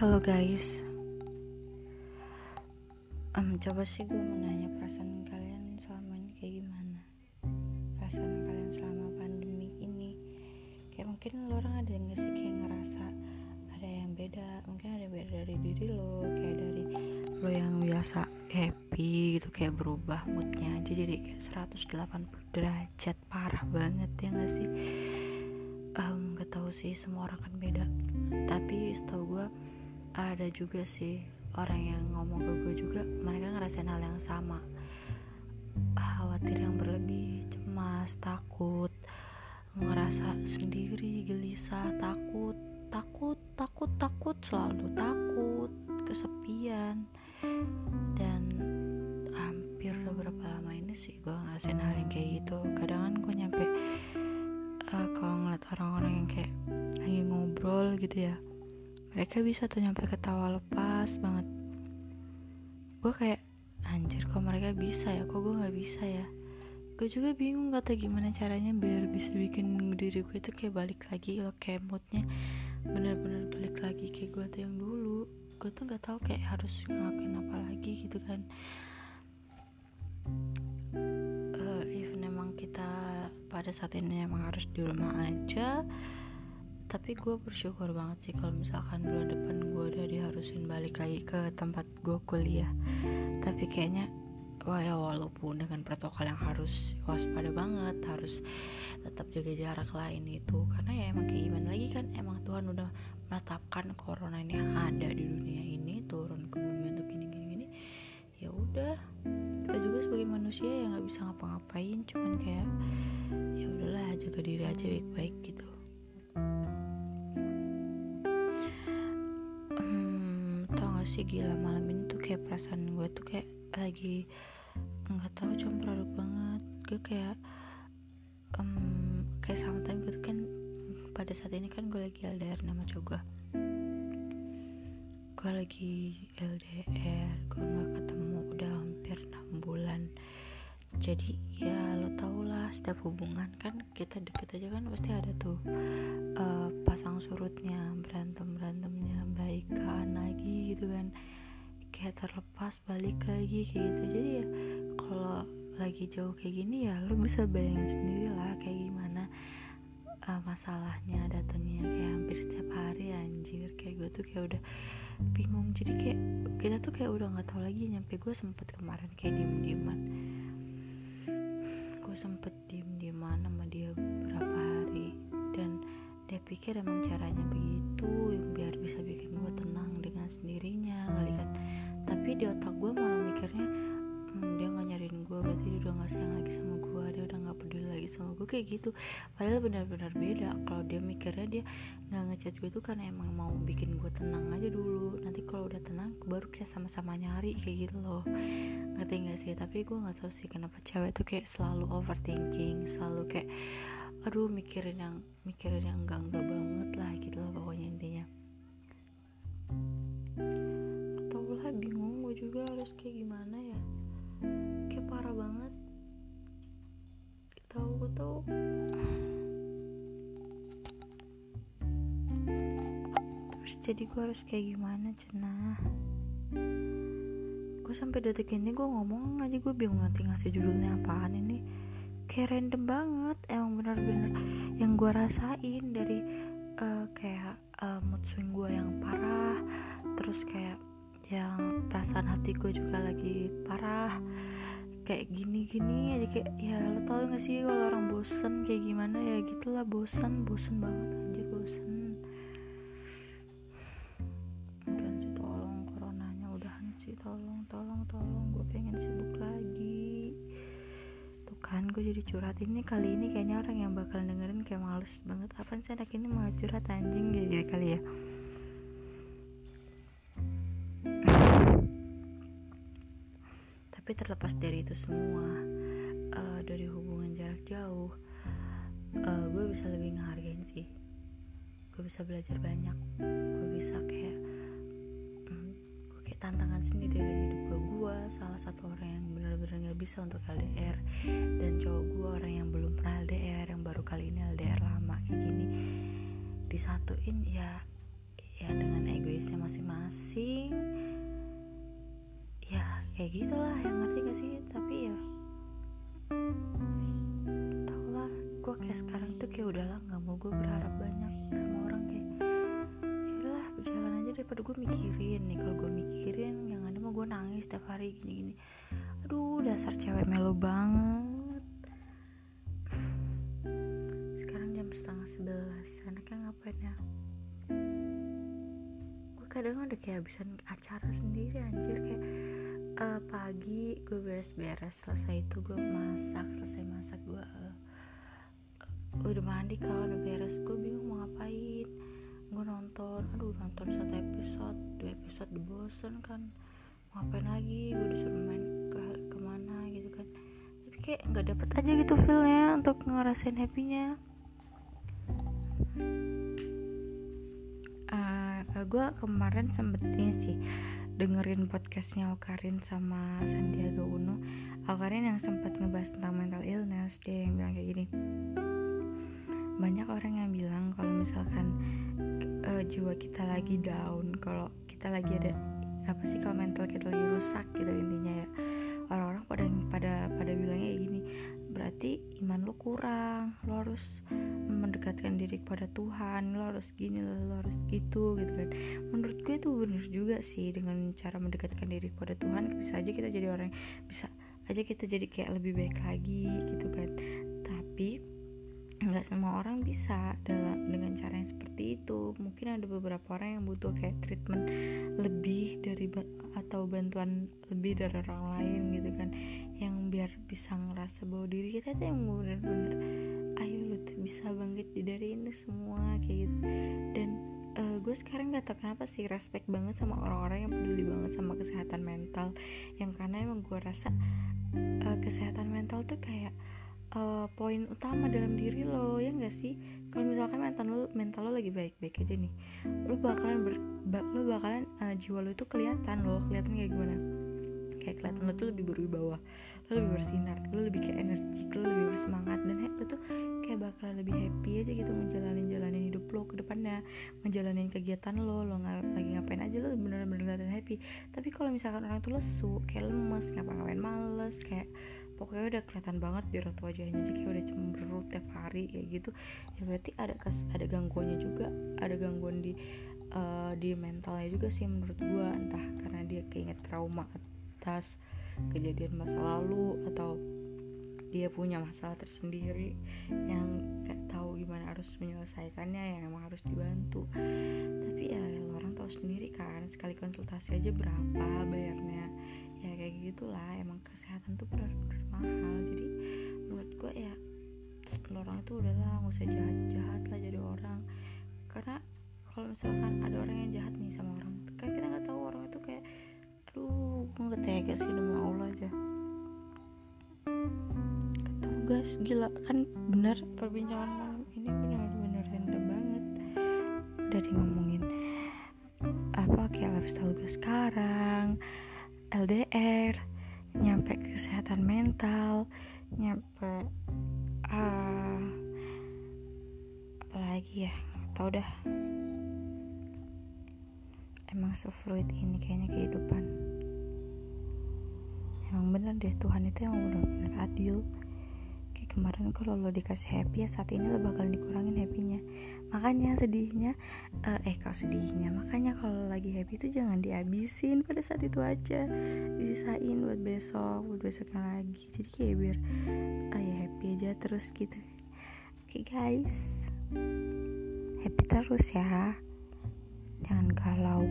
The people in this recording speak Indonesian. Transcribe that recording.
Halo guys. Um, Coba sih gue mau nanya perasaan kalian selama ini kayak gimana? Perasaan kalian selama pandemi ini. Kayak mungkin lo orang ada yang gak sih kayak ngerasa Ada yang beda? Mungkin ada yang beda dari diri lo Kayak dari lo yang biasa happy gitu Kayak berubah moodnya aja Jadi kayak 180 derajat. Parah banget ya gak sih? Um, Gak tau sih semua orang kan beda. Tapi setahu gue ada juga sih orang yang ngomong ke gue juga mereka ngerasain hal yang sama. Khawatir yang berlebih cemas takut ngerasa sendiri gelisah takut takut takut takut selalu takut kesepian. Dan hampir beberapa lama ini sih gue ngerasain hal yang kayak gitu. Kadang kan gue nyampe uh, kalau ngeliat orang-orang yang kayak lagi ngobrol gitu ya mereka bisa tuh nyampe ketawa lepas banget. Gue kayak anjir kok mereka bisa ya? Kok gue nggak bisa ya? Gue juga bingung kata gimana caranya biar bisa bikin diri gue itu kayak balik lagi lo kayak moodnya bener-bener balik lagi kayak gue tuh yang dulu. Gue tuh nggak tahu kayak harus ngelakuin apa lagi gitu kan. Uh, even emang kita pada saat ini emang harus di rumah aja tapi gue bersyukur banget sih kalau misalkan bulan depan gue udah diharusin balik lagi ke tempat gue kuliah. Tapi kayaknya wah ya walaupun dengan protokol yang harus waspada banget harus tetap jaga jarak lain itu karena ya emang kayak gimana lagi kan emang Tuhan udah menetapkan corona ini ada di dunia ini turun ke bumi untuk gini gini gini ya udah kita juga sebagai manusia ya nggak bisa ngapa-ngapain. Cuman kayak ya udahlah jaga diri aja baik-baik gitu sih gila malam ini tuh kayak perasaan gue tuh kayak lagi nggak tahu campur aduk banget. Gue kayak um, kayak sama time gue tuh kan pada saat ini kan gue lagi LDR nama cowok gue. Gue lagi LDR gue nggak ketemu udah hampir enam bulan. Jadi ya lo tau lah setiap hubungan kan kita deket aja kan pasti ada tuh uh, pasang surutnya berantem berantemnya baikan lagi gitu kan. Kayak terlepas balik lagi kayak gitu. Jadi ya kalau lagi jauh kayak gini ya lo bisa bayangin sendiri lah kayak gimana uh, masalahnya datangnya kayak hampir setiap hari anjir. Kayak gue tuh kayak udah bingung. Jadi kayak kita tuh kayak udah nggak tahu lagi. Nyampe gue sempet kemarin kayak diem dieman gue sempet diem dieman sama dia pikir emang caranya begitu biar bisa bikin gue tenang dengan sendirinya kali kan. Tapi di otak gue malah mikirnya hmm, dia nggak nyariin gue berarti dia udah nggak sayang lagi sama gue dia udah nggak peduli lagi sama gue kayak gitu. Padahal benar-benar beda kalau dia mikirnya dia nggak ngechat gue tuh karena emang mau bikin gue tenang aja dulu. Nanti kalau udah tenang baru kita sama-sama nyari kayak gitu loh. Ngerti gak sih? Tapi gue nggak tahu sih kenapa cewek tuh kayak selalu overthinking selalu kayak aduh mikirin yang mikirin yang enggak enggak banget lah gitu loh pokoknya intinya. Tau lah bingung gue juga harus kayak gimana ya. Kayak parah banget. Tahu gue tau terus jadi gue harus kayak gimana cenah gue sampai detik ini gue ngomong aja gue bingung nanti ngasih judulnya apaan ini kayak random banget emang bener-bener yang gue rasain dari uh, kayak uh, mood swing gue yang parah terus kayak yang perasaan hati gue juga lagi parah kayak gini-gini aja kayak ya lo tau gak sih kalau orang bosen kayak gimana ya gitulah bosen bosen banget gue jadi curhat. Ini kali ini kayaknya orang yang bakal dengerin kayak males banget. Apa sih anak ini malah curhat anjing kayak gitu kali ya? Tapi terlepas dari itu semua uh, dari hubungan jarak jauh uh, gue bisa lebih ngehargain sih. Gue bisa belajar banyak. Gue bisa kayak tantangan sendiri dari hidup gue gue salah satu orang yang benar-benar nggak bisa untuk LDR dan cowok gue orang yang belum pernah LDR yang baru kali ini LDR lama kayak gini. Disatuin ya ya dengan egoisnya masing-masing. Ya kayak gitulah yang ngerti gak sih? Tapi ya tau lah gue kayak sekarang tuh kayak udahlah nggak mau gue berharap banyak daripada gue mikirin nih kalau gue mikirin yang ada mah gue nangis setiap hari gini-gini. Aduh dasar cewek melo banget. Sekarang jam setengah sebelas anaknya ngapain ya? Gue kadang udah kayak habisan acara sendiri anjir kayak uh, pagi gue beres-beres selesai itu gue masak selesai masak gue uh, udah mandi kawan udah beres gue bingung mau ngapain gue nonton aduh nonton satu episode dua episode bosen kan. Mau ngapain lagi? Gue disuruh main ke ke mana gitu kan. Tapi kayak nggak dapet aja gitu feelnya untuk ngerasain happynya. Uh, gue kemarin sempet ini sih dengerin podcastnya Okarin sama Sandiaga Uno. Okarin yang sempat ngebahas tentang mental illness dia yang bilang kayak gini banyak orang yang bilang kalau misalkan uh, jiwa kita lagi down kalau kita lagi ada apa sih kalau mental kita lagi rusak gitu intinya ya. Orang-orang pada pada pada bilangnya gini berarti iman lo kurang lo harus mendekatkan diri kepada Tuhan lo harus gini lo harus gitu gitu kan. Menurut gue itu bener juga sih dengan cara mendekatkan diri kepada Tuhan bisa aja kita jadi orang bisa aja kita jadi kayak lebih baik lagi gitu kan. Tapi nggak semua orang bisa dalam dengan cara yang seperti itu. Mungkin ada beberapa orang yang butuh kayak treatment lebih dari atau bantuan lebih dari orang lain gitu kan. Yang biar bisa ngerasa bahwa diri kita tuh yang bener-bener ayo lu bisa bangkit dari ini semua kayak gitu. Dan uh, gue sekarang gak tau kenapa sih respect banget sama orang-orang yang peduli banget sama kesehatan mental. Yang karena emang gue rasa uh, kesehatan mental tuh kayak uh, poin utama dalam diri lo ya gak sih? Kalau misalkan mental lo mental lo lagi baik-baik aja nih lo bakalan ber, lo bakalan uh, jiwa lo itu kelihatan lo kelihatan kayak gimana? Kayak kelihatan lo tuh lebih berwibawa lo lebih bersinar lo lebih kayak energi lo lebih bersemangat dan lo tuh kayak bakalan lebih happy aja gitu ngejalanin jalanin hidup lo ke depannya ngejalanin kegiatan lo lo nggak lagi ngapain aja lo bener-bener happy. Tapi kalau misalkan orang tuh lesu kayak lemes ngapa-ngapain males kayak pokoknya udah kelihatan banget di wajahnya. Jadi kayak udah cemberut tiap hari kayak gitu. Ya berarti ada kes ada gangguannya juga ada gangguan di uh, di mentalnya juga sih menurut gua. Entah karena dia keinget trauma atas kejadian masa lalu atau dia punya masalah tersendiri yang gak tahu gimana harus menyelesaikannya yang emang harus dibantu. Tapi ya orang tahu sendiri kan sekali konsultasi aja berapa bayarnya ya kayak gitulah. Emang kesehatan tuh benar-benar mahal. Jadi menurut gue ya orang itu udahlah nggak usah jahat-jahat lah jadi orang. Karena kalau misalkan ada orang yang jahat nih sama orang kan kita nggak tahu orang itu kayak aduh gue gak tega sih demi Allah aja. Ketemu guys. Gila kan bener perbincangan malam ini bener-bener random banget. Dari ngomongin apa kayak lifestyle gue sekarang LDR nyampe kesehatan mental nyampe uh, apalagi ya tau dah. Emang sefruit ini kayaknya kehidupan. Emang bener deh Tuhan itu yang udah bener adil kemarin kan kalau lo dikasih happy ya saat ini lo bakal dikurangin happynya. Makanya sedihnya uh, eh, eh kalau sedihnya? Makanya kalau lagi happy itu jangan dihabisin pada saat itu aja. Disisain buat besok buat besoknya lagi. Jadi kayak biar uh, ya happy aja terus gitu. Oke okay, guys. Happy terus ya. Jangan galau.